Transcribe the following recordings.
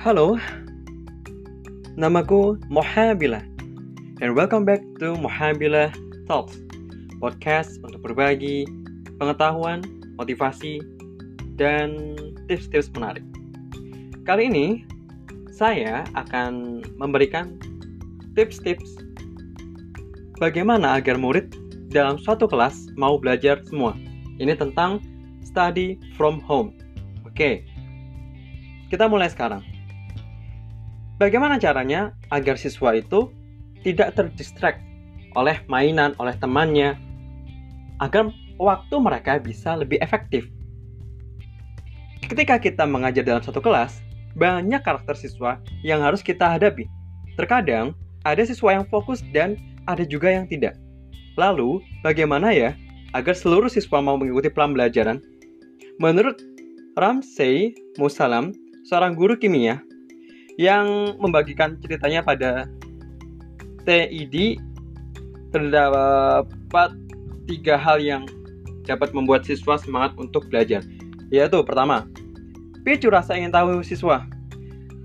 Halo, namaku Mohabila and welcome back to Mohabila Talks, podcast untuk berbagi pengetahuan, motivasi, dan tips-tips menarik. Kali ini saya akan memberikan tips-tips bagaimana agar murid dalam suatu kelas mau belajar semua. Ini tentang study from home. Oke, kita mulai sekarang. Bagaimana caranya agar siswa itu tidak terdistract oleh mainan, oleh temannya, agar waktu mereka bisa lebih efektif? Ketika kita mengajar dalam satu kelas, banyak karakter siswa yang harus kita hadapi. Terkadang, ada siswa yang fokus dan ada juga yang tidak. Lalu, bagaimana ya agar seluruh siswa mau mengikuti plan belajaran? Menurut Ramsey Musalam, seorang guru kimia, yang membagikan ceritanya pada TID terdapat tiga hal yang dapat membuat siswa semangat untuk belajar. Yaitu pertama, picu rasa ingin tahu siswa.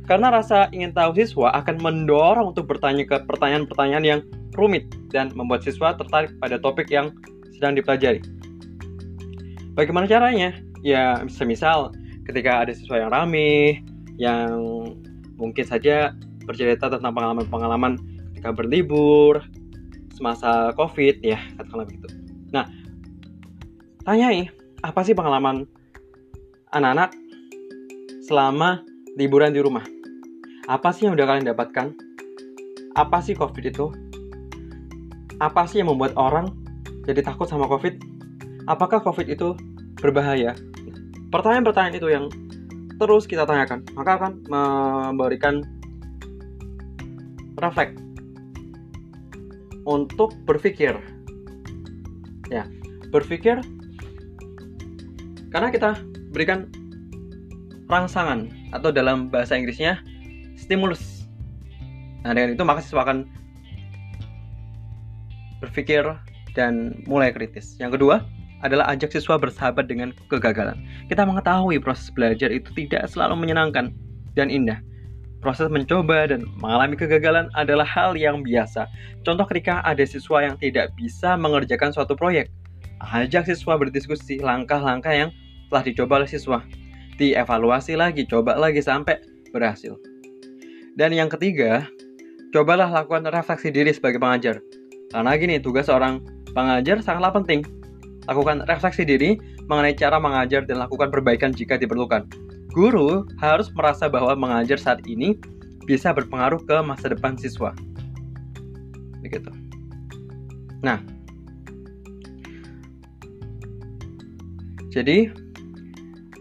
Karena rasa ingin tahu siswa akan mendorong untuk bertanya ke pertanyaan-pertanyaan yang rumit dan membuat siswa tertarik pada topik yang sedang dipelajari. Bagaimana caranya? Ya, semisal ketika ada siswa yang rame, yang mungkin saja bercerita tentang pengalaman-pengalaman ketika berlibur semasa COVID ya katakanlah begitu. Nah, tanyai apa sih pengalaman anak-anak selama liburan di rumah? Apa sih yang udah kalian dapatkan? Apa sih COVID itu? Apa sih yang membuat orang jadi takut sama COVID? Apakah COVID itu berbahaya? Pertanyaan-pertanyaan itu yang terus kita tanyakan, maka akan memberikan refleks untuk berpikir. Ya, berpikir karena kita berikan rangsangan atau dalam bahasa Inggrisnya stimulus. Nah, dengan itu maka siswa akan berpikir dan mulai kritis. Yang kedua, adalah ajak siswa bersahabat dengan kegagalan. Kita mengetahui proses belajar itu tidak selalu menyenangkan dan indah. Proses mencoba dan mengalami kegagalan adalah hal yang biasa. Contoh ketika ada siswa yang tidak bisa mengerjakan suatu proyek. Ajak siswa berdiskusi langkah-langkah yang telah dicoba oleh siswa. Dievaluasi lagi, coba lagi sampai berhasil. Dan yang ketiga, cobalah lakukan refleksi diri sebagai pengajar. Karena gini, tugas seorang pengajar sangatlah penting Lakukan refleksi diri mengenai cara mengajar dan lakukan perbaikan jika diperlukan. Guru harus merasa bahwa mengajar saat ini bisa berpengaruh ke masa depan siswa. Begitu. Nah, jadi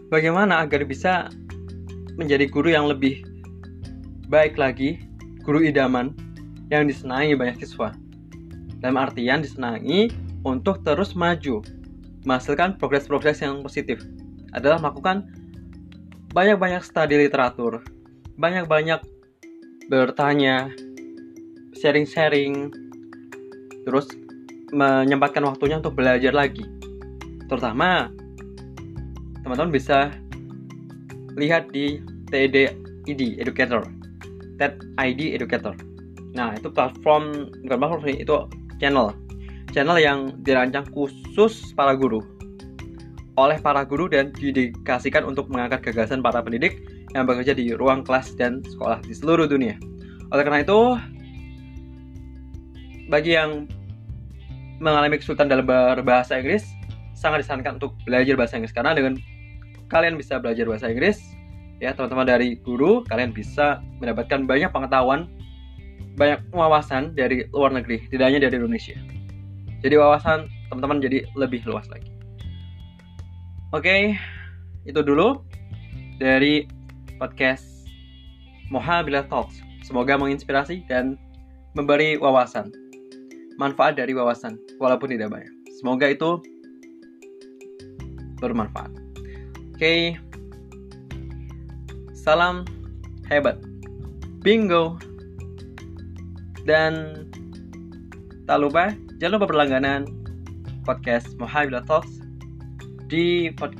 bagaimana agar bisa menjadi guru yang lebih baik lagi, guru idaman yang disenangi banyak siswa. Dalam artian disenangi untuk terus maju, menghasilkan progres-progres yang positif adalah melakukan banyak-banyak studi literatur, banyak-banyak bertanya, sharing-sharing, terus menyempatkan waktunya untuk belajar lagi. Terutama teman-teman bisa lihat di TED Educator, TED ID Educator. Nah, itu platform bukan platform itu channel channel yang dirancang khusus para guru oleh para guru dan didedikasikan untuk mengangkat gagasan para pendidik yang bekerja di ruang kelas dan sekolah di seluruh dunia. Oleh karena itu, bagi yang mengalami kesulitan dalam berbahasa Inggris, sangat disarankan untuk belajar bahasa Inggris karena dengan kalian bisa belajar bahasa Inggris, ya teman-teman dari guru, kalian bisa mendapatkan banyak pengetahuan, banyak wawasan dari luar negeri, tidak hanya dari Indonesia. Jadi wawasan teman-teman jadi lebih luas lagi. Oke, itu dulu dari podcast Moha Bila Talks. Semoga menginspirasi dan memberi wawasan. Manfaat dari wawasan, walaupun tidak banyak. Semoga itu bermanfaat. Oke, salam hebat. Bingo. Dan tak lupa Jangan lupa berlangganan podcast Mohabila Talks di pod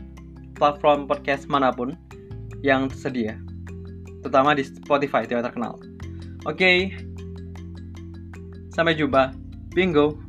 platform podcast mana pun yang tersedia. terutama di Spotify, tidak terkenal. Oke, sampai jumpa. Bingo.